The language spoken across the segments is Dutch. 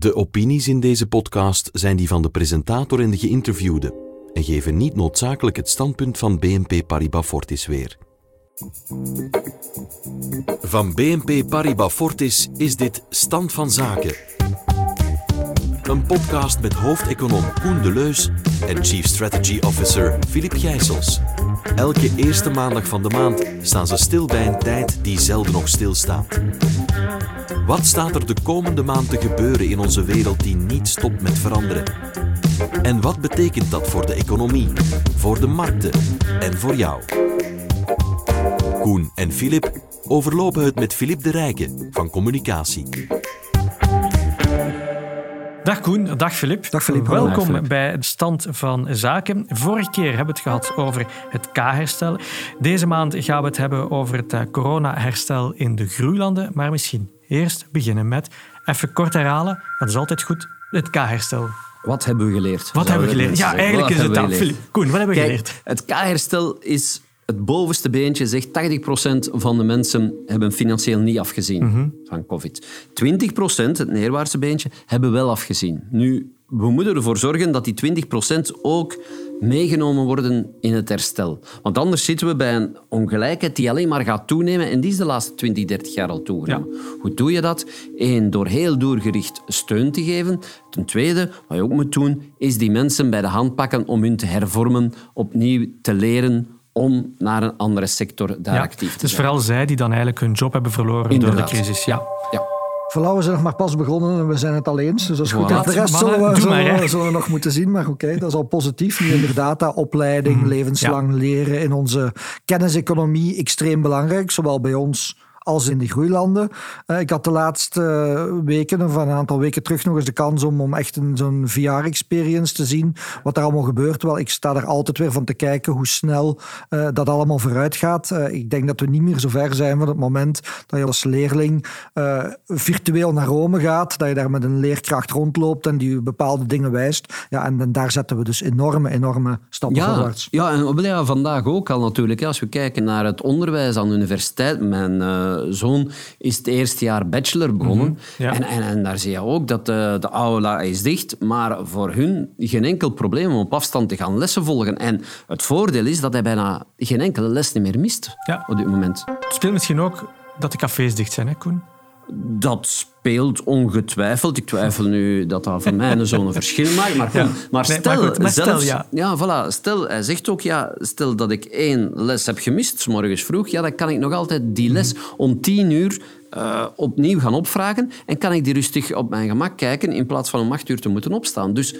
De opinies in deze podcast zijn die van de presentator en de geïnterviewde en geven niet noodzakelijk het standpunt van BNP Paribas Fortis weer. Van BNP Paribas Fortis is dit Stand van Zaken. Een podcast met hoofdeconoom Koen Deleus en Chief Strategy Officer Filip Gijsels. Elke eerste maandag van de maand staan ze stil bij een tijd die zelden nog stilstaat. Wat staat er de komende maand te gebeuren in onze wereld die niet stopt met veranderen? En wat betekent dat voor de economie, voor de markten en voor jou? Koen en Filip overlopen het met Filip de Rijke van Communicatie. Dag Koen, dag Filip. Dag Filip. Welkom bij het Stand van Zaken. Vorige keer hebben we het gehad over het K-herstel. Deze maand gaan we het hebben over het eh, corona-herstel in de groeilanden. Maar misschien eerst beginnen met even kort herhalen. Dat is altijd goed. Het K-herstel. Wat hebben we geleerd? Wat hebben we geleerd? Ja, eigenlijk Wat is het dat. Filip, Koen, wat hebben we Kijk, geleerd? het K-herstel is het bovenste beentje. Zegt 80% van de mensen hebben financieel niet afgezien Mhm. van COVID. 20%, het neerwaartse beentje, hebben wel afgezien. Nu, we moeten ervoor zorgen dat die 20% ook meegenomen worden in het herstel. Want anders zitten we bij een ongelijkheid die alleen maar gaat toenemen. En die is de laatste 20, 30 jaar al toegenomen. Hoe doe je dat? Eén, door heel doorgericht steun te geven. Ten tweede, wat je ook moet doen, is die mensen bij de hand pakken om hun te hervormen, opnieuw te leren om naar een andere sector daar Ja, actief te dus zijn. vooral zij die dan eigenlijk hun job hebben verloren door de crisis. Ja. Ja. Voilà, we zijn nog maar pas begonnen en we zijn het al eens. Dus dat is goed. En de rest zullen we, doe zullen, maar, we- hè. zullen we nog moeten zien. Maar oké, dat is al positief. Nu inderdaad, dat opleiding, levenslang leren in onze kenniseconomie extreem belangrijk. Zowel bij ons als in de groeilanden. Eh, ik had de laatste eh, weken, of een aantal weken terug, nog eens de kans om, om echt een, zo'n VR-experience te zien. Wat er allemaal gebeurt. Wel, ik sta er altijd weer van te kijken hoe snel eh, dat allemaal vooruit gaat. Ik denk dat we niet meer zo ver zijn van het moment dat je als leerling virtueel naar Rome gaat. Dat je daar met een leerkracht rondloopt en die je bepaalde dingen wijst. Ja, en, dan daar zetten we dus enorme, enorme stappen Ja, voorwaarts. ja, en ja, vandaag ook al natuurlijk. Als we kijken naar het onderwijs aan de universiteit. Mijn zoon is het eerste jaar bachelor begonnen. ja. en, en, en daar zie je ook dat de, de aula is dicht. Maar voor hun geen enkel probleem om op afstand te gaan lessen volgen. En het voordeel is dat hij bijna geen enkele les meer mist Ja. op dit moment. Het speelt misschien ook dat de cafés dicht zijn, hè Koen? Dat speelt ongetwijfeld. Ik twijfel nu dat dat voor mij zo'n verschil maakt. Maar, Ja. maar Nee, stel, maar goed, maar stel, zelfs, ja. voilà, stel, hij zegt ook, ja, stel dat ik één les heb gemist, 's morgens vroeg, ja, dan kan ik nog altijd die les Mhm. om tien uur eh, opnieuw gaan opvragen en kan ik die rustig op mijn gemak kijken in plaats van om acht uur te moeten opstaan. Dus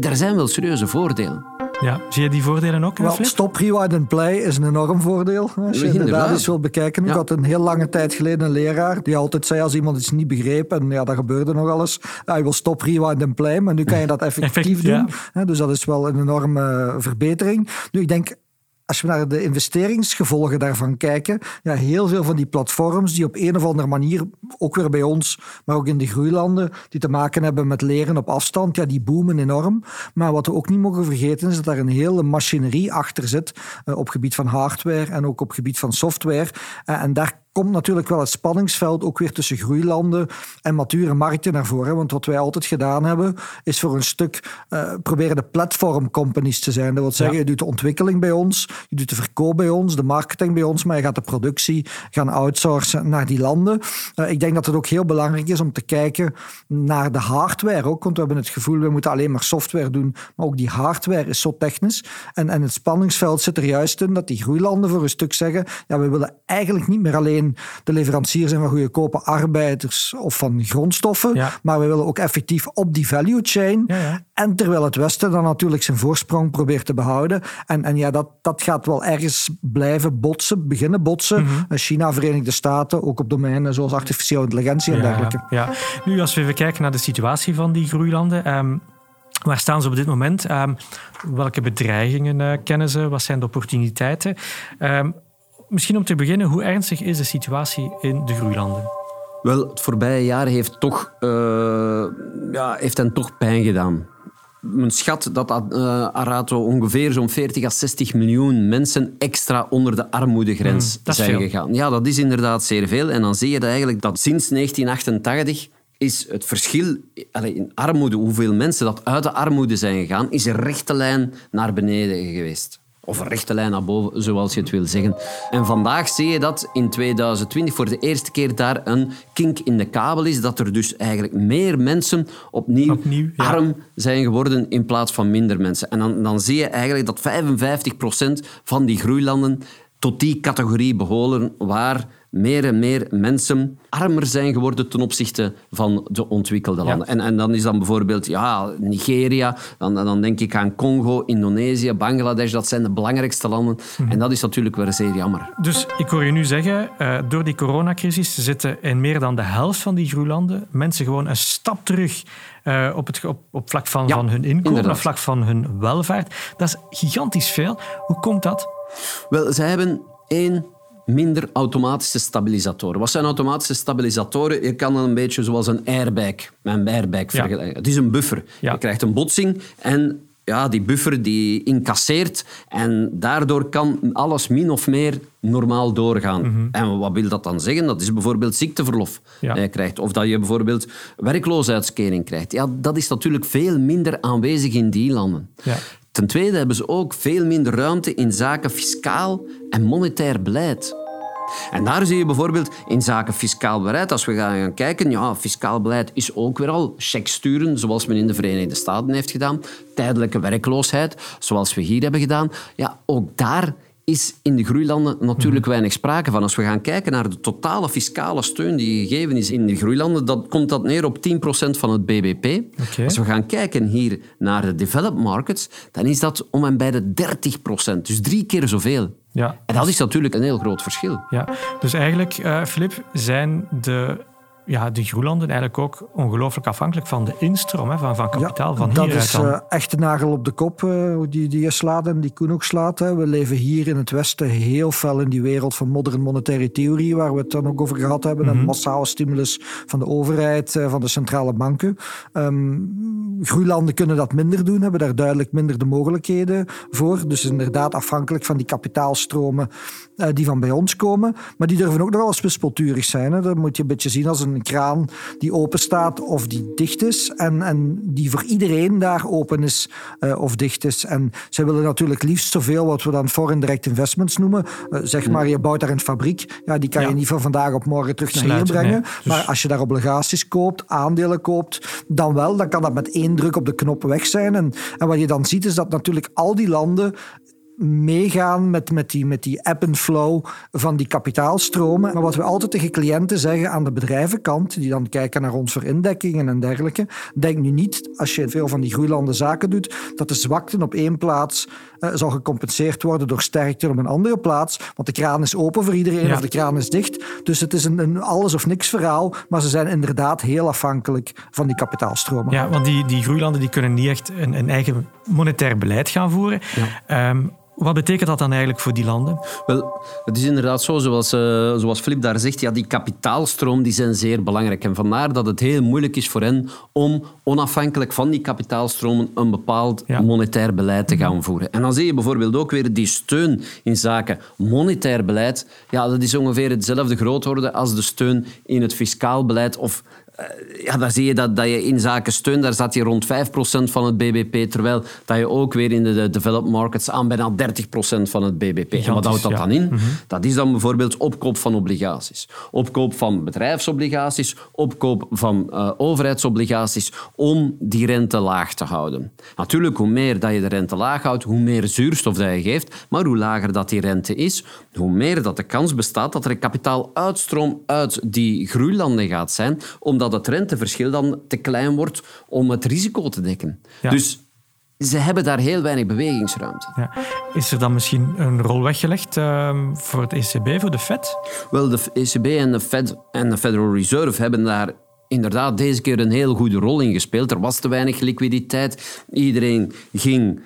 er zijn wel serieuze voordelen. Ja. Zie je die voordelen ook, Wel, Flip? stop, rewind and play is een enorm voordeel. Als je Inderdaad. inderdaad eens wilt bekijken. Ik had een heel lange tijd geleden een leraar die altijd zei als iemand iets niet begreep, en ja, dat gebeurde nog alles, I will stop, rewind and play. Maar nu kan je dat effectief Effect, doen. ja. Dus dat is wel een enorme verbetering. Nu, ik denk, als we naar de investeringsgevolgen daarvan kijken, ja, heel veel van die platforms die op een of andere manier, ook weer bij ons, maar ook in de groeilanden, die te maken hebben met leren op afstand, ja, die boomen enorm. Maar wat we ook niet mogen vergeten is dat daar een hele machinerie achter zit eh, op gebied van hardware en ook op gebied van software. Eh, en daar komt natuurlijk wel het spanningsveld ook weer tussen groeilanden en mature markten naar voren. Want wat wij altijd gedaan hebben, is voor een stuk eh, proberen de platform companies te zijn. Dat wil zeggen, Ja. je doet de ontwikkeling bij ons, je doet de verkoop bij ons, de marketing bij ons, maar je gaat de productie gaan outsourcen naar die landen. Eh, ik denk dat het ook heel belangrijk is om te kijken naar de hardware ook, want we hebben het gevoel, we moeten alleen maar software doen, maar ook die hardware is zo technisch. En, en het spanningsveld zit er juist in dat die groeilanden voor een stuk zeggen, ja, we willen eigenlijk niet meer alleen de leverancier zijn van goedkope arbeiders of van grondstoffen, Ja. maar we willen ook effectief op die value chain. Ja, ja. En terwijl het Westen dan natuurlijk zijn voorsprong probeert te behouden. En, en ja, dat, dat gaat wel ergens blijven botsen, beginnen botsen. Mhm. China, Verenigde Staten, ook op domeinen zoals artificiële intelligentie en dergelijke. Ja, ja. Nu, als we even kijken naar de situatie van die groeilanden. ehm, waar staan ze op dit moment? Ehm, welke bedreigingen eh, kennen ze? Wat zijn de opportuniteiten? Ehm, misschien om te beginnen, hoe ernstig is de situatie in de groeilanden? Wel, het voorbije jaar heeft, toch, eh, ja, heeft hen toch pijn gedaan. Men schat dat uh, Arato ongeveer zo'n 40 à 60 miljoen mensen extra onder de armoedegrens Mm, is zijn gegaan. Ja, dat is inderdaad zeer veel. En dan zie je dat eigenlijk dat sinds 1988 is het verschil in armoede, hoeveel mensen dat uit de armoede zijn gegaan, is een rechte lijn naar beneden geweest. Of een rechte lijn naar boven, zoals je het wil zeggen. En vandaag zie je dat in 2020 voor de eerste keer daar een kink in de kabel is. Dat er dus eigenlijk meer mensen opnieuw, arm zijn geworden in plaats van minder mensen. En dan, dan zie je eigenlijk dat 55% van die groeilanden tot die categorie behoren waar meer en meer mensen armer zijn geworden ten opzichte van de ontwikkelde landen. En, en dan is dan bijvoorbeeld ja, Nigeria, dan, dan denk ik aan Congo, Indonesië, Bangladesh, dat zijn de belangrijkste landen. Mhm. En dat is natuurlijk wel zeer jammer. Dus ik hoor je nu zeggen, uh, door die coronacrisis zitten in meer dan de helft van die groeilanden mensen gewoon een stap terug uh, op, het, op, op vlak van, van hun inkomen, op vlak van hun welvaart. Dat is gigantisch veel. Hoe komt dat? Wel, zij hebben één minder automatische stabilisatoren. Wat zijn automatische stabilisatoren? Je kan dan een beetje zoals een airbag, een airbag vergelijken. Het is een buffer. Je krijgt een botsing en ja, die buffer die incasseert en daardoor kan alles min of meer normaal doorgaan. Mhm. En wat wil dat dan zeggen? Dat is bijvoorbeeld ziekteverlof ja. je krijgt. Of dat je bijvoorbeeld werkloosheidskering krijgt. Ja, dat is natuurlijk veel minder aanwezig in die landen. Ja. Ten tweede hebben ze ook veel minder ruimte in zaken fiscaal en monetair beleid. En daar zie je bijvoorbeeld in zaken fiscaal beleid, als we gaan kijken, ja, fiscaal beleid is ook weer al check sturen, zoals men in de Verenigde Staten heeft gedaan. Tijdelijke werkloosheid, zoals we hier hebben gedaan. Ja, ook daar is in de groeilanden natuurlijk weinig sprake van. Als we gaan kijken naar de totale fiscale steun die gegeven is in de groeilanden, dan komt dat neer op 10% van het bbp. Als we gaan kijken hier naar de developed markets, dan is dat om en bij de 30%. Dus drie keer zoveel. Ja. En dat is natuurlijk een heel groot verschil. Ja. Dus eigenlijk, uh, Filip, zijn de ja, de groeilanden eigenlijk ook ongelooflijk afhankelijk van de instroom hè, van, van kapitaal ja, van hieruit. Dat is uh, echt de nagel op de kop uh, die, die je slaat en die Koen ook slaat. Hè. We leven hier in het Westen heel fel in die wereld van modern monetaire theorie, waar we het dan ook over gehad hebben. Mm Een massale stimulus van de overheid, uh, van de centrale banken. Um, groeilanden kunnen dat minder doen, hebben daar duidelijk minder de mogelijkheden voor. Dus inderdaad afhankelijk van die kapitaalstromen die van bij ons komen. Maar die durven ook nog wel eens wispelturig zijn. Hè. Dat moet je een beetje zien als een een kraan die open staat of die dicht is. En, en die voor iedereen daar open is uh, of dicht is. En zij willen natuurlijk liefst zoveel wat we dan foreign direct investments noemen. Uh, zeg maar, je bouwt daar een fabriek. Ja, die kan je niet van vandaag op morgen terug naar hier brengen. Dus... Maar als je daar obligaties koopt, aandelen koopt, dan wel. Dan kan dat met één druk op de knop weg zijn. En, en wat je dan ziet is dat natuurlijk al die landen meegaan met, met, die, met die ebb and flow van die kapitaalstromen. Maar wat we altijd tegen cliënten zeggen aan de bedrijvenkant, die dan kijken naar ons voor indekkingen en dergelijke, denk nu niet, als je veel van die groeilanden zaken doet, dat de zwakte op één plaats uh, zal gecompenseerd worden door sterkte op een andere plaats. Want de kraan is open voor iedereen of de kraan is dicht. Dus het is een, een alles of niks verhaal, maar ze zijn inderdaad heel afhankelijk van die kapitaalstromen. Ja, want die, die groeilanden die kunnen niet echt een, een eigen monetair beleid gaan voeren. Ja. Um, wat betekent dat dan eigenlijk voor die landen? Wel, het is inderdaad zo, zoals, uh, zoals Filip daar zegt, ja, die kapitaalstroom die zijn zeer belangrijk. En vandaar dat het heel moeilijk is voor hen om onafhankelijk van die kapitaalstromen een bepaald monetair beleid te gaan voeren. En dan zie je bijvoorbeeld ook weer die steun in zaken monetair beleid. Ja, dat is ongeveer hetzelfde groot worden als de steun in het fiscaal beleid of ja, daar zie je dat, dat je in zaken steun, daar zat je rond 5% van het bbp, terwijl dat je ook weer in de developed markets aan bijna 30% van het bbp. En wat houdt dat dan in? Mhm. Dat is dan bijvoorbeeld opkoop van obligaties. Opkoop van bedrijfsobligaties, opkoop van uh, overheidsobligaties, om die rente laag te houden. Natuurlijk, hoe meer dat je de rente laag houdt, hoe meer zuurstof dat je geeft, maar hoe lager dat die rente is, hoe meer dat de kans bestaat dat er kapitaaluitstroom uit die groeilanden gaat zijn, omdat het renteverschil dan te klein wordt om het risico te dekken. Dus ze hebben daar heel weinig bewegingsruimte. Ja. Is er dan misschien een rol weggelegd uh, voor het ECB, voor de Fed? Wel, de ECB en de Fed en de Federal Reserve hebben daar inderdaad deze keer een heel goede rol in gespeeld. Er was te weinig liquiditeit. Iedereen ging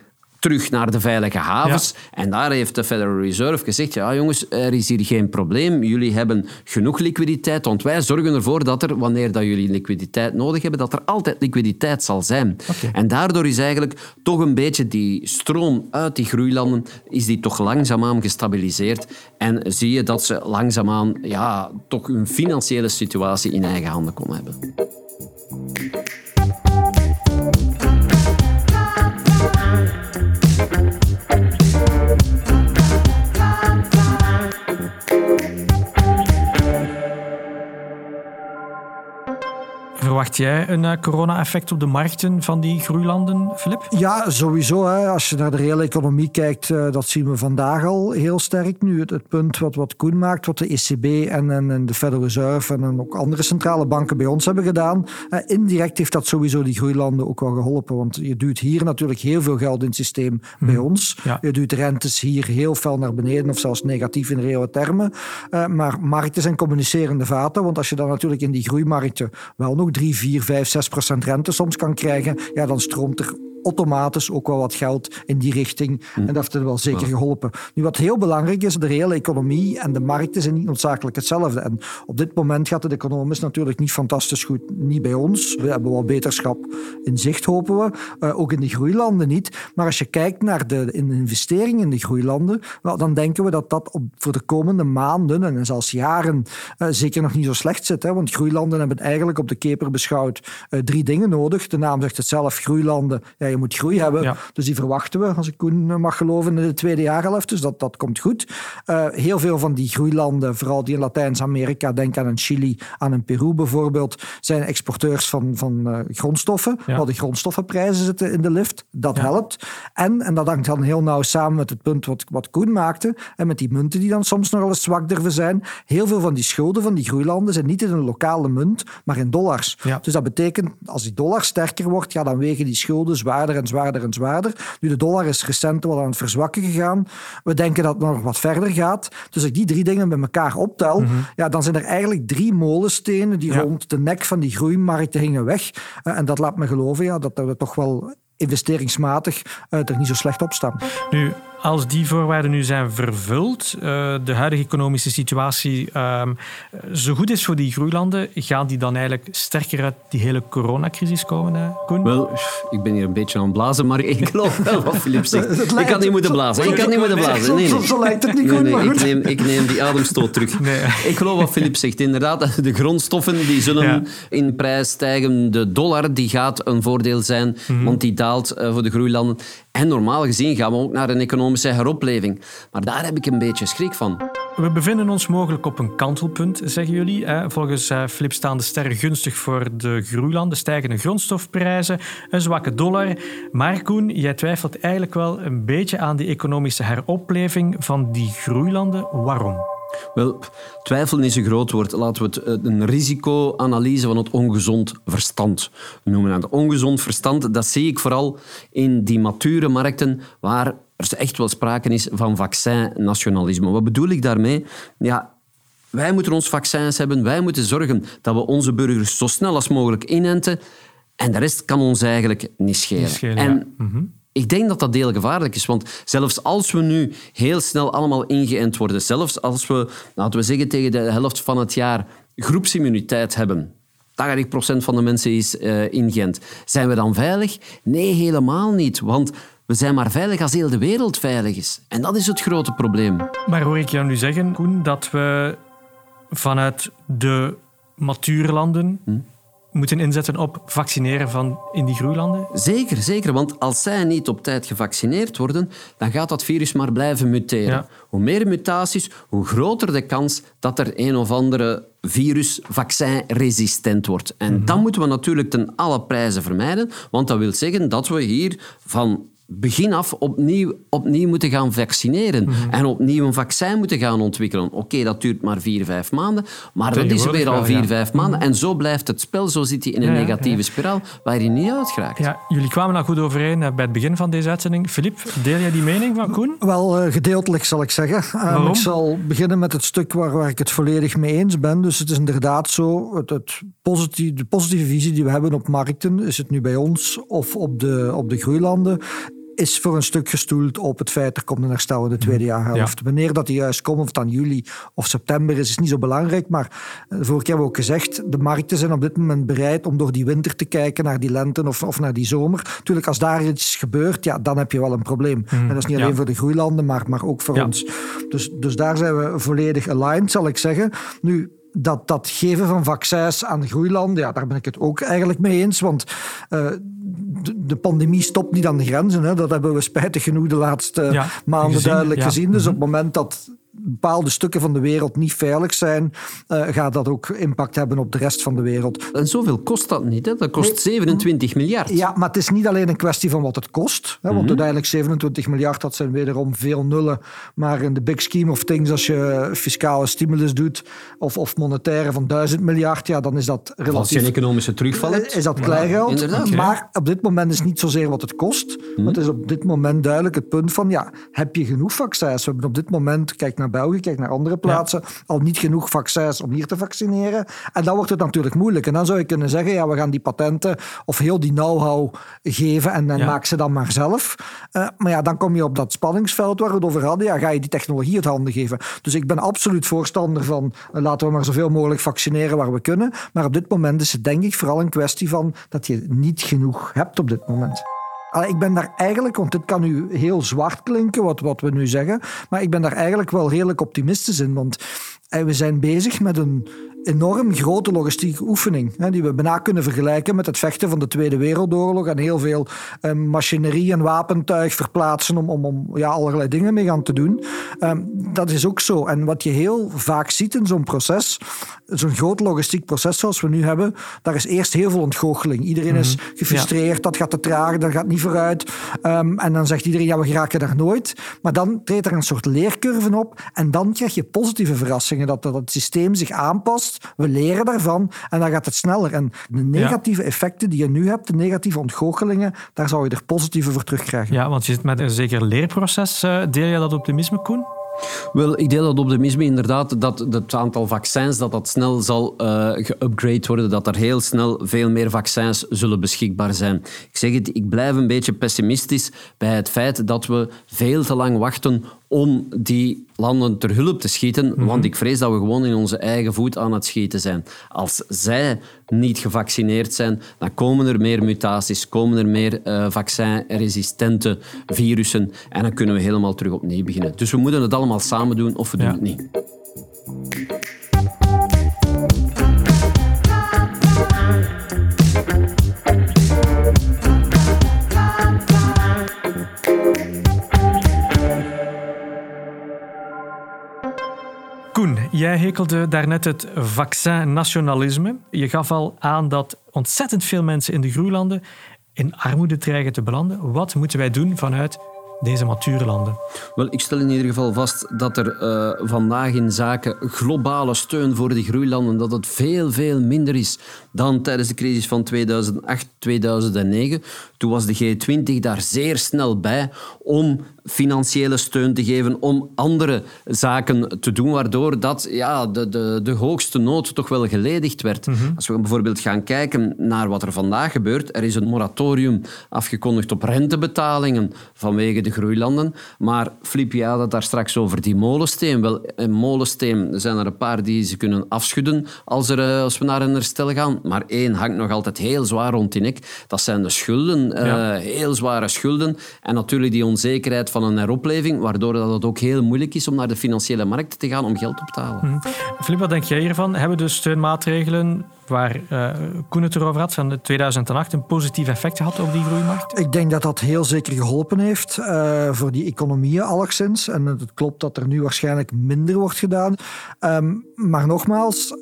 terug naar de veilige havens. En daar heeft de Federal Reserve gezegd, ja jongens, er is hier geen probleem. Jullie hebben genoeg liquiditeit, want wij zorgen ervoor dat er, wanneer dat jullie liquiditeit nodig hebben, dat er altijd liquiditeit zal zijn. En daardoor is eigenlijk toch een beetje die stroom uit die groeilanden, is die toch langzaamaan gestabiliseerd. En zie je dat ze langzaamaan ja, toch hun financiële situatie in eigen handen kon hebben. Verwacht jij een uh, corona-effect op de markten van die groeilanden, Filip? Ja, sowieso. Hè. Als je naar de reële economie kijkt, uh, dat zien we vandaag al heel sterk. Nu, het, het, punt wat, wat Koen maakt, wat de ECB en, en, en de Federal Reserve en, ook andere centrale banken bij ons hebben gedaan. Uh, indirect heeft dat sowieso die groeilanden ook wel geholpen. Want je duwt hier natuurlijk heel veel geld in het systeem bij ons. Ja. Je duwt rentes hier heel fel naar beneden of zelfs negatief in reële termen. maar markten zijn communicerende vaten. Want als je dan natuurlijk in die groeimarkten wel nog 3, 4, 5, 6 procent rente soms kan krijgen, ja, dan stroomt er automatisch ook wel wat geld in die richting. Hm. En dat heeft er wel zeker geholpen. Nu, wat heel belangrijk is, de reële economie en de markten zijn niet noodzakelijk hetzelfde. En op dit moment gaat het economisch natuurlijk niet fantastisch goed. Niet bij ons. We hebben wel beterschap in zicht, hopen we. Uh, ook in de groeilanden niet. Maar als je kijkt naar de investeringen in de groeilanden, wel, dan denken we dat dat op, voor de komende maanden en zelfs jaren uh, zeker nog niet zo slecht zit. Hè? Want groeilanden hebben eigenlijk op de keper beschouwd uh, drie dingen nodig. De naam zegt het zelf, groeilanden. Ja, je moet groei hebben. Dus die verwachten we, als ik Koen mag geloven, in de tweede jaarhelft. Dus dat, dat komt goed. Uh, heel veel van die groeilanden, vooral die in Latijns-Amerika, denk aan een Chili, aan een Peru bijvoorbeeld, zijn exporteurs van, van uh, grondstoffen. Ja. De grondstoffenprijzen zitten in de lift. Dat ja. helpt. En, en dat hangt dan heel nauw samen met het punt wat, wat Koen maakte, en met die munten die dan soms nog wel eens zwak durven zijn. Heel veel van die schulden van die groeilanden zijn niet in een lokale munt, maar in dollars. Dus dat betekent, als die dollar sterker wordt, ja, dan wegen die schulden zwaarder en zwaarder en zwaarder. Nu, de dollar is recent wel aan het verzwakken gegaan. We denken dat het nog wat verder gaat. Dus als ik die drie dingen bij elkaar optel, mm -hmm. ja, dan zijn er eigenlijk drie molenstenen die ja. rond de nek van die groeimarkten hingen weg. Uh, en dat laat me geloven ja, dat we toch wel investeringsmatig uh, er niet zo slecht op staan. Nu, als die voorwaarden nu zijn vervuld, uh, de huidige economische situatie uh, zo goed is voor die groeilanden, gaan die dan eigenlijk sterker uit die hele coronacrisis komen, uh, Koen? Wel, ik ben hier een beetje aan het blazen, maar ik geloof wel wat Filip zegt. ik kan niet moeten blazen. Ik kan niet moeten blazen. Nee, nee. Zo lijkt het niet nee, ik, neem, ik neem die ademstoot terug. Nee. Ik geloof wat Filip zegt. Inderdaad, de grondstoffen die zullen ja. in prijs stijgen. De dollar die gaat een voordeel zijn, mm -hmm. want die daalt voor de groeilanden. En normaal gezien gaan we ook naar een economische heropleving. Maar daar heb ik een beetje schrik van. We bevinden ons mogelijk op een kantelpunt, zeggen jullie. Volgens Flip staan de sterren gunstig voor de groeilanden, stijgende grondstofprijzen, een zwakke dollar. Maar Koen, jij twijfelt eigenlijk wel een beetje aan die economische heropleving van die groeilanden. Waarom? Wel, twijfel is een groot woord. Laten we het een risicoanalyse van het ongezond verstand noemen. En het ongezond verstand, dat zie ik vooral in die mature markten waar er echt wel sprake is van vaccinnationalisme. Wat bedoel ik daarmee? Ja, wij moeten ons vaccins hebben. Wij moeten zorgen dat we onze burgers zo snel als mogelijk inenten. En de rest kan ons eigenlijk niet schelen. Niet schelen en ja. mm -hmm. Ik denk dat dat heel gevaarlijk is, want zelfs als we nu heel snel allemaal ingeënt worden, zelfs als we, laten we zeggen, tegen de helft van het jaar groepsimmuniteit hebben, 80% van de mensen is uh, ingeënt, zijn we dan veilig? Nee, helemaal niet, want we zijn maar veilig als heel de wereld veilig is. En dat is het grote probleem. Maar hoor ik jou nu zeggen, Koen, dat we vanuit de mature landen... Hm? Moeten inzetten op vaccineren van in die groeilanden? Zeker, zeker. Want als zij niet op tijd gevaccineerd worden, dan gaat dat virus maar blijven muteren. Ja. Hoe meer mutaties, hoe groter de kans dat er een of andere virus vaccinresistent wordt. En mm -hmm. dat moeten we natuurlijk ten alle prijzen vermijden, want dat wil zeggen dat we hier van begin af opnieuw, opnieuw moeten gaan vaccineren. Mm -hmm. En opnieuw een vaccin moeten gaan ontwikkelen. Oké, okay, dat duurt maar vier, vijf maanden. Maar dat is weer al vier, ja. vijf maanden. En zo blijft het spel. Zo zit hij in een ja, negatieve ja. spiraal waar hij niet uit geraakt. Ja, jullie kwamen daar goed overeen bij het begin van deze uitzending. Filip, deel jij die mening van Koen? Wel, uh, gedeeltelijk zal ik zeggen. Uh, ik zal beginnen met het stuk waar, waar ik het volledig mee eens ben. Dus het is inderdaad zo, het, het positieve, de positieve visie die we hebben op markten, is het nu bij ons of op de, op de groeilanden, is voor een stuk gestoeld op het feit er komt een herstel in de tweede jaarhelft. Ja. Wanneer dat die juist komt, of het dan juli of september is, is niet zo belangrijk. Maar vorige keer hebben we ook gezegd, de markten zijn op dit moment bereid om door die winter te kijken naar die lente of, of naar die zomer. Natuurlijk, als daar iets gebeurt, ja, dan heb je wel een probleem. Mm. En dat is niet alleen ja. voor de groeilanden, maar, maar ook voor ja. ons. Dus, dus daar zijn we volledig aligned, zal ik zeggen. Nu, dat, dat geven van vaccins aan groeilanden, ja, daar ben ik het ook eigenlijk mee eens. Want uh, de, pandemie stopt niet aan de grenzen. Hè. Dat hebben we spijtig genoeg de laatste maanden duidelijk gezien. Dus op het moment dat bepaalde stukken van de wereld niet veilig zijn, uh, gaat dat ook impact hebben op de rest van de wereld. En zoveel kost dat niet, hè? Dat kost 27 miljard. Ja, maar het is niet alleen een kwestie van wat het kost. Hè, want mhm. uiteindelijk 27 miljard, dat zijn wederom veel nullen. Maar in de big scheme of things, als je fiscale stimulus doet of, of monetaire van 1000 miljard, ja, dan is dat relatief... Als je een economische terugval hebt. Is dat kleingeld. Ja, Maar op dit moment is niet zozeer wat het kost. Mm Het is op dit moment duidelijk het punt van, ja, heb je genoeg vaccins? We hebben op dit moment, kijk naar België, kijk naar andere plaatsen, al niet genoeg vaccins om hier te vaccineren. En dan wordt het natuurlijk moeilijk. En dan zou je kunnen zeggen, ja, we gaan die patenten of heel die know-how geven en, en maak ze dan maar zelf. Uh, maar ja, dan kom je op dat spanningsveld waar we het over hadden. Ja, ga je die technologie het handen geven. Dus ik ben absoluut voorstander van uh, laten we maar zoveel mogelijk vaccineren waar we kunnen. Maar op dit moment is het denk ik vooral een kwestie van dat je niet genoeg hebt op dit moment ik ben daar eigenlijk, want dit kan nu heel zwart klinken, wat, wat we nu zeggen, maar ik ben daar eigenlijk wel redelijk optimistisch in. Want eh, we zijn bezig met een enorm grote logistieke oefening. Hè, die we bijna kunnen vergelijken met het vechten van de Tweede Wereldoorlog en heel veel eh, machinerie en wapentuig verplaatsen om, om, om ja, allerlei dingen mee gaan te doen. Um, dat is ook zo. En wat je heel vaak ziet in zo'n proces, zo'n groot logistiek proces zoals we nu hebben, daar is eerst heel veel ontgoocheling. Iedereen is mhm. gefrustreerd, dat gaat te traag, dat gaat niet vooruit. Um, en dan zegt iedereen, ja, we geraken daar nooit. Maar dan treedt er een soort leercurve op en dan krijg je positieve verrassingen, dat, dat het systeem zich aanpast we leren daarvan en dan gaat het sneller. En de negatieve effecten die je nu hebt, de negatieve ontgoochelingen, daar zou je er positieve voor terugkrijgen. Ja, want je zit met een zeker leerproces. Eh, deel je dat optimisme, Koen? Wel, ik deel dat optimisme inderdaad, dat het aantal vaccins dat dat snel zal uh, geupgrade worden, dat er heel snel veel meer vaccins zullen beschikbaar zijn. Ik zeg het, ik blijf een beetje pessimistisch bij het feit dat we veel te lang wachten om die landen ter hulp te schieten, mhm. want ik vrees dat we gewoon in onze eigen voet aan het schieten zijn. Als zij niet gevaccineerd zijn, dan komen er meer mutaties, komen er meer uh, vaccinresistente virussen en dan kunnen we helemaal terug opnieuw beginnen. Dus we moeten het allemaal samen doen of we doen het niet. Jij hekelde daarnet het vaccin-nationalisme. Je gaf al aan dat ontzettend veel mensen in de groeilanden in armoede dreigen te belanden. Wat moeten wij doen vanuit deze mature landen? Wel, ik stel in ieder geval vast dat er uh, vandaag in zaken globale steun voor die groeilanden dat het veel, veel minder is dan tijdens de crisis van 2008, 2009. Toen was de G20 daar zeer snel bij om financiële steun te geven, om andere zaken te doen, waardoor dat, ja, de, de, de hoogste nood toch wel geledigd werd. Mhm. Als we bijvoorbeeld gaan kijken naar wat er vandaag gebeurt, er is een moratorium afgekondigd op rentebetalingen vanwege de groeilanden, maar Flip, je had het daar straks over die molensteen. Wel, een molensteen zijn er een paar die ze kunnen afschudden als, er, eh, als we naar een herstel gaan, maar één hangt nog altijd heel zwaar rond die nek. Dat zijn de schulden, eh, heel zware schulden en natuurlijk die onzekerheid van een heropleving, waardoor dat het ook heel moeilijk is om naar de financiële markt te gaan om geld op te halen. Mm. Filip, wat denk jij hiervan? Hebben de steunmaatregelen waar uh, Koen het erover had, van 2008, een positief effect gehad op die groeimarkt? Ik denk dat dat heel zeker geholpen heeft uh, voor die economieën alleszins. En het klopt dat er nu waarschijnlijk minder wordt gedaan. Um, maar nogmaals,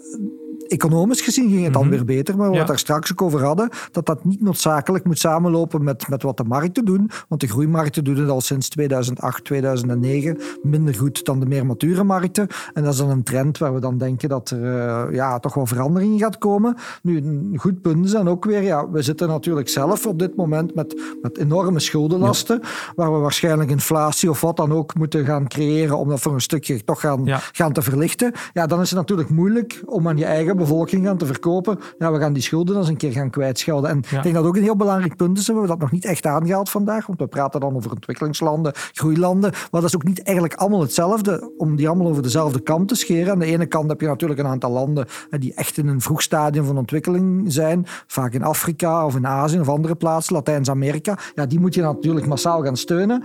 economisch gezien ging het dan mhm. weer beter. Maar wat we daar straks ook over hadden, dat dat niet noodzakelijk moet samenlopen met, met wat de markten doen. Want de groeimarkten doen het al sinds 2008, 2009 minder goed dan de meer mature markten. En dat is dan een trend waar we dan denken dat er uh, ja, toch wel verandering gaat komen. Nu, een goed punt is dan ook weer, ja, we zitten natuurlijk zelf op dit moment met, met enorme schuldenlasten, waar we waarschijnlijk inflatie of wat dan ook moeten gaan creëren om dat voor een stukje toch gaan, gaan te verlichten. Ja, dan is het natuurlijk moeilijk om aan je eigen bevolking gaan te verkopen. Ja, we gaan die schulden eens een keer gaan kwijtschelden. En ik denk dat ook een heel belangrijk punt is. We hebben dat nog niet echt aangehaald vandaag, want we praten dan over ontwikkelingslanden, groeilanden. Maar dat is ook niet eigenlijk allemaal hetzelfde, om die allemaal over dezelfde kant te scheren. Aan de ene kant heb je natuurlijk een aantal landen die echt in een vroeg stadium van ontwikkeling zijn. Vaak in Afrika of in Azië of andere plaatsen, Latijns-Amerika. Ja, die moet je natuurlijk massaal gaan steunen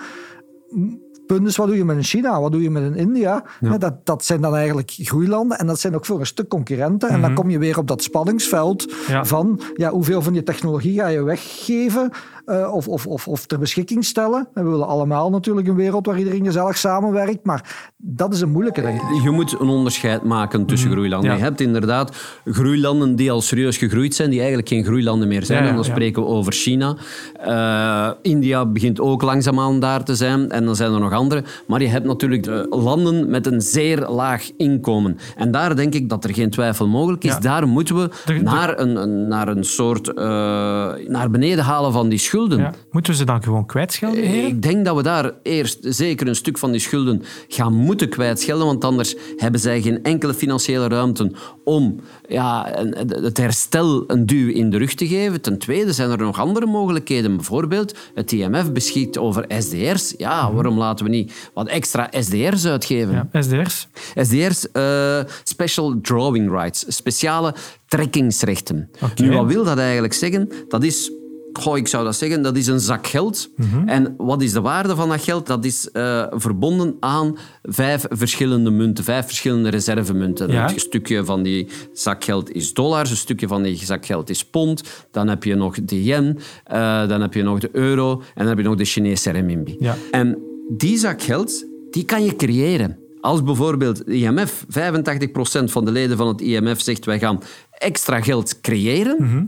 wat doe je met China? Wat doe je met in India? Dat, dat zijn dan eigenlijk groeilanden en dat zijn ook voor een stuk concurrenten. En dan kom je weer op dat spanningsveld Ja. van ja, hoeveel van je technologie ga je weggeven eh, of, of, of, of ter beschikking stellen. En we willen allemaal natuurlijk een wereld waar iedereen gezellig samenwerkt, maar dat is een moeilijke, denk ik. Je moet een onderscheid maken tussen groeilanden. Ja. Je hebt inderdaad groeilanden die al serieus gegroeid zijn, die eigenlijk geen groeilanden meer zijn. Ja, en dan ja. spreken we over China. Eh, India begint ook langzaamaan daar te zijn. En dan zijn er nog andere. Maar je hebt natuurlijk de landen met een zeer laag inkomen. En daar denk ik dat er geen twijfel mogelijk is. Ja. Daar moeten we De- de- naar, een, een- naar een soort... eh, naar beneden halen van die schulden. Ja. Moeten we ze dan gewoon kwijtschelden, heren? Ik denk dat we daar eerst zeker een stuk van die schulden gaan moeten kwijtschelden, want anders hebben zij geen enkele financiële ruimte om ja, het herstel een duw in de rug te geven. Ten tweede zijn er nog andere mogelijkheden. Bijvoorbeeld, het IMF beschikt over SDR's. Ja, waarom laten we niet wat extra SDR's uitgeven? Ja, SDR's. SDR's, eh, Special Drawing Rights, speciale trekkingsrechten. Nu, wat wil dat eigenlijk zeggen? Dat is, goh, ik zou dat zeggen, dat is een zak geld. Mhm. En wat is de waarde van dat geld? Dat is eh, verbonden aan vijf verschillende munten, vijf verschillende reservemunten. Ja. Een stukje van die zak geld is dollars, een stukje van die zak geld is pond, dan heb je nog de yen, eh, dan heb je nog de euro en dan heb je nog de Chinese renminbi. Ja. En die zak geld, die kan je creëren. Als bijvoorbeeld de IMF, 85% van de leden van het IMF zegt wij gaan extra geld creëren, Mhm.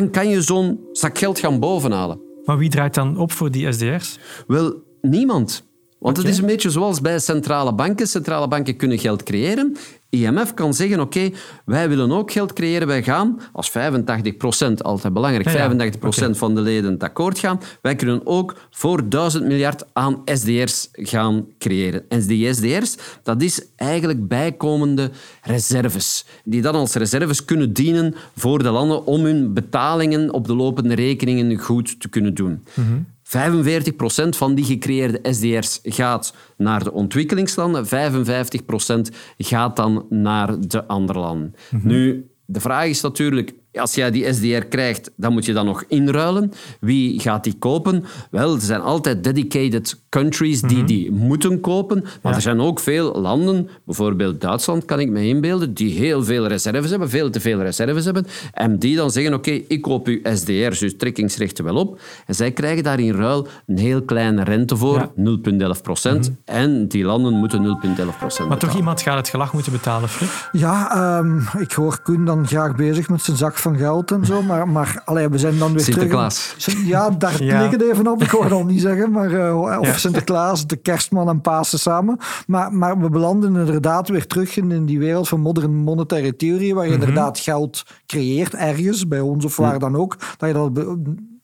Dan kan je zo'n zak geld gaan bovenhalen. Maar wie draait dan op voor die SDR's? Wel, niemand. Want het is een beetje zoals bij centrale banken. Centrale banken kunnen geld creëren. IMF kan zeggen, oké, wij willen ook geld creëren. Wij gaan, als 85%, altijd belangrijk, Ja, ja. 85% Oké. van de leden het akkoord gaan, wij kunnen ook voor 1000 miljard aan SDR's gaan creëren. En die SDR's, dat is eigenlijk bijkomende reserves, die dan als reserves kunnen dienen voor de landen om hun betalingen op de lopende rekeningen goed te kunnen doen. 45% van die gecreëerde SDR's gaat naar de ontwikkelingslanden, 55% gaat dan naar de andere landen. Nu, de vraag is natuurlijk, als jij die SDR krijgt, dan moet je dat nog inruilen. Wie gaat die kopen? Wel, er zijn altijd dedicated countries die die moeten kopen, maar er zijn ook veel landen, bijvoorbeeld Duitsland kan ik me inbeelden, die heel veel reserves hebben, veel te veel reserves hebben, en die dan zeggen, oké, ik koop uw SDR's, dus trekkingsrechten wel op, en zij krijgen daar in ruil een heel kleine rente voor, Ja. 0,11 procent, en die landen moeten 0,11 procent Maar toch iemand gaat het gelag moeten betalen, Flip. Ja, ehm, ik hoor Koen dan graag bezig met zijn zak van geld en zo, maar, maar allee, we zijn dan weer Sinterklaas. terug... Ja, daar Ja. lig het even op. Ik hoor al niet zeggen, maar, eh, of Ja. Sinterklaas, de kerstman en Pasen samen. Maar, maar we belanden inderdaad weer terug in, in die wereld van modern monetaire theorie, waar je inderdaad geld creëert ergens, bij ons of waar dan ook, dat je dat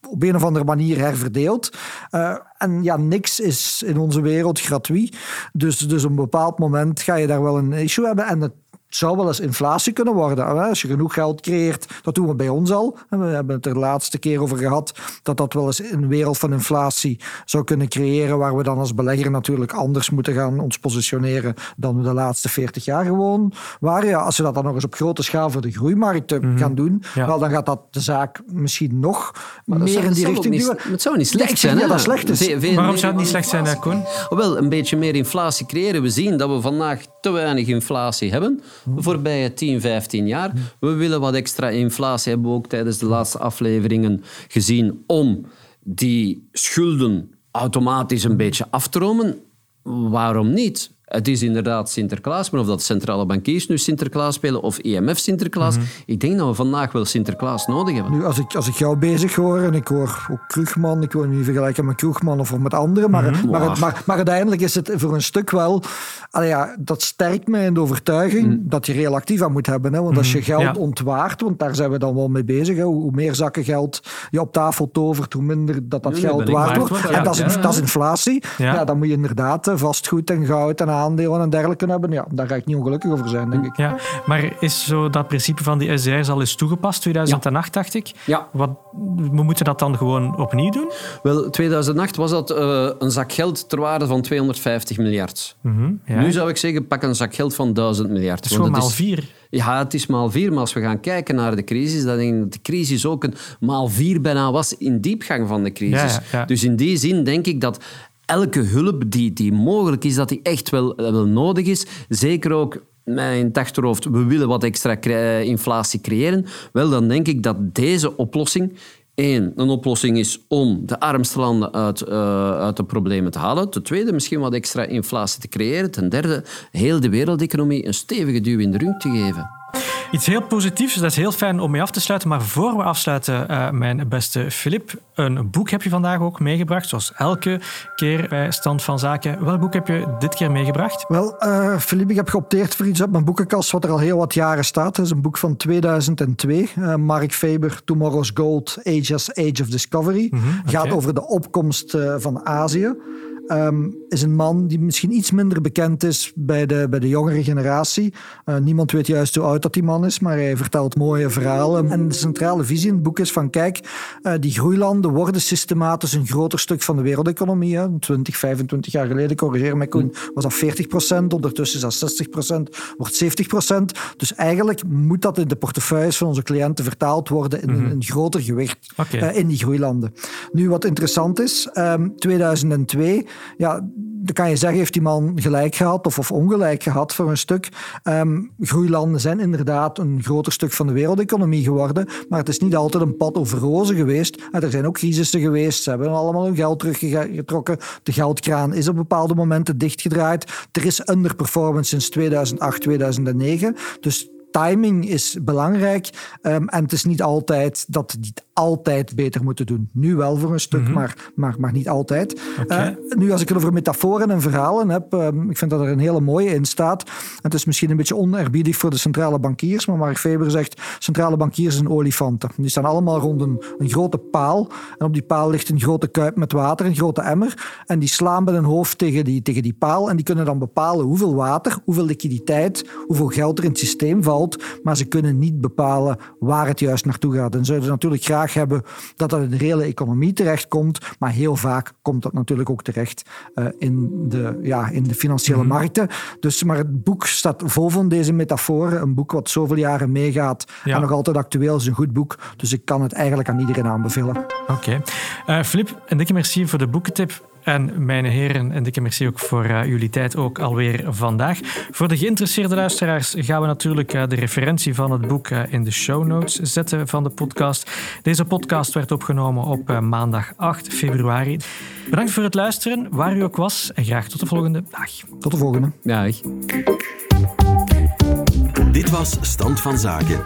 op een of andere manier herverdeelt. Eh, en ja, niks is in onze wereld gratuit. Dus, dus op een bepaald moment ga je daar wel een issue hebben. En het zou wel eens inflatie kunnen worden. Als je genoeg geld creëert, dat doen we bij ons al. We hebben het er de laatste keer over gehad dat dat wel eens een wereld van inflatie zou kunnen creëren, waar we dan als belegger natuurlijk anders moeten gaan ons positioneren dan we de laatste 40 jaar gewoon waren. Ja, als we dat dan nog eens op grote schaal voor de groeimarkten gaan doen, Mhm. Ja. wel, dan gaat dat de zaak misschien nog meer zou- in die richting duwen. Het zou niet Ja, slecht zijn. hè? dat slecht is. Veel Waarom zou het niet slecht zijn, eh, Koen? Wel, een beetje meer inflatie creëren. We zien dat we vandaag te weinig inflatie hebben. De voorbije 10, 15 jaar. We willen wat extra inflatie. Hebben we ook tijdens de laatste afleveringen gezien. Om die schulden automatisch een beetje af te romen. Waarom niet? Het is inderdaad Sinterklaas, maar of dat centrale bankiers nu Sinterklaas spelen of IMF Sinterklaas, ik denk dat we vandaag wel Sinterklaas nodig hebben. Nu, als ik, als ik jou bezig hoor, en ik hoor ook Krugman, ik wil niet vergelijken met Kroegman of met anderen, maar, maar, het- maar, maar uiteindelijk is het voor een stuk wel, ja, dat sterkt mij in de overtuiging dat je reëel actief aan moet hebben. Hè? Want als je geld Ja. ontwaart, want daar zijn we dan wel mee bezig, hè? hoe meer zakken geld je op tafel tovert, hoe minder dat dat geld waard wordt. En dat is, dat is inflatie. Ja. Ja. dan moet je inderdaad eh, vastgoed en goud en aandelen en dergelijke hebben. Ja, daar ga ik niet ongelukkig over zijn, denk ik. Ja, maar is zo dat principe van die SDR's al eens toegepast, 2008 dacht ik? Ja. Wat, we moeten dat dan gewoon opnieuw doen? Wel, 2008 was dat eh, een zak geld ter waarde van 250 miljard. Mhm, ja. Nu zou ik zeggen, pak een zak geld van 1000 miljard. Dat is gewoon het maal vier. Ja, het is maal vier. Maar als we gaan kijken naar de crisis, dan denk ik dat de crisis ook een maal vier bijna was in diepgang van de crisis. Ja, ja, ja. Dus in die zin denk ik dat elke hulp die, die mogelijk is, dat die echt wel, wel nodig is. Zeker ook mijn achterhoofd, we willen wat extra inflatie creëren. Wel, dan denk ik dat deze oplossing Eén, een oplossing is om de armste landen uit, uh, uit de problemen te halen. Ten tweede, misschien wat extra inflatie te creëren. Ten derde, heel de wereldeconomie een stevige duw in de rug te geven. Iets heel positiefs, dat is heel fijn om mee af te sluiten. Maar voor we afsluiten, uh, mijn beste Filip, een boek heb je vandaag ook meegebracht, zoals elke keer bij Stand van Zaken. Welk boek heb je dit keer meegebracht? Wel, uh, Filip, ik heb geopteerd voor iets uit mijn boekenkast wat er al heel wat jaren staat. Het is een boek van 2002. Uh, Mark Faber, Tomorrow's Gold, Age as Age of Discovery. Mm -hmm, okay. Gaat over de opkomst van Azië. Um, is een man die misschien iets minder bekend is bij de, bij de jongere generatie. Uh, niemand weet juist hoe oud dat die man is, maar hij vertelt mooie verhalen. En de centrale visie in het boek is van kijk, uh, die groeilanden worden systematisch een groter stuk van de wereldeconomie. Hè. 20, 25 jaar geleden, corrigeer mij Koen, was dat 40 procent. Ondertussen is dat 60 procent, wordt 70 procent. Dus eigenlijk moet dat in de portefeuilles van onze cliënten vertaald worden in mm -hmm. een, een, groter gewicht okay. uh, in die groeilanden. Nu, wat interessant is, um, 2002 ja, dan kan je zeggen, heeft die man gelijk gehad of, of ongelijk gehad voor een stuk. Um, groeilanden zijn inderdaad een groter stuk van de wereldeconomie geworden, maar het is niet altijd een pad over rozen geweest. Er zijn ook crisissen geweest, ze hebben allemaal hun geld teruggetrokken. De geldkraan is op bepaalde momenten dichtgedraaid. Er is underperformance sinds 2008, 2009. Dus timing is belangrijk. Um, en het is niet altijd dat die altijd beter moeten doen. Nu wel voor een stuk, mm -hmm. maar, maar, maar niet altijd. Okay. Uh, nu, als ik het over metaforen en verhalen heb, um, ik vind dat er een hele mooie in staat. Het is misschien een beetje onerbiedig voor de centrale bankiers, maar Mark Faber zegt, centrale bankiers zijn olifanten. Die staan allemaal rond een, een grote paal. En op die paal ligt een grote kuip met water, een grote emmer. En die slaan met hun hoofd tegen die, tegen die paal. En die kunnen dan bepalen hoeveel water, hoeveel liquiditeit, hoeveel geld er in het systeem valt. Maar ze kunnen niet bepalen waar het juist naartoe gaat. En zouden natuurlijk graag hebben dat dat in de reële economie terechtkomt. Maar heel vaak komt dat natuurlijk ook terecht uh, in, de, ja, in de financiële -hmm. markten. Dus, maar het boek staat vol van deze metaforen. Een boek wat zoveel jaren meegaat ja. en nog altijd actueel is. Een goed boek. Dus ik kan het eigenlijk aan iedereen aanbevelen. Oké. Okay. Uh, Flip, een dikke merci voor de boekentip. En mijn heren, en dikke merci ook voor uh, jullie tijd ook alweer vandaag. Voor de geïnteresseerde luisteraars gaan we natuurlijk uh, de referentie van het boek uh, in de show notes zetten van de podcast. Deze podcast werd opgenomen op maandag 8 februari. Bedankt voor het luisteren, waar u ook was. En graag tot de volgende dag. Tot de volgende. Dag. Dit was Stand van Zaken.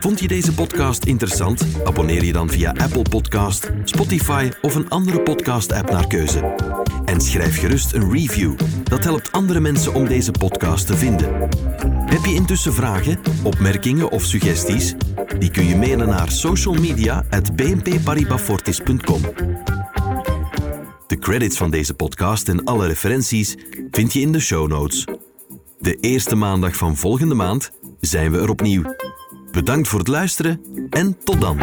Vond je deze podcast interessant? Abonneer je dan via Apple Podcast, Spotify of een andere podcast-app naar keuze. En schrijf gerust een review. Dat helpt andere mensen om deze podcast te vinden. Heb je intussen vragen, opmerkingen of suggesties? Die kun je mailen naar socialmedia.bnpparibafortis.com. De credits van deze podcast en alle referenties vind je in de show notes. De eerste maandag van volgende maand zijn we er opnieuw. Bedankt voor het luisteren en tot dan.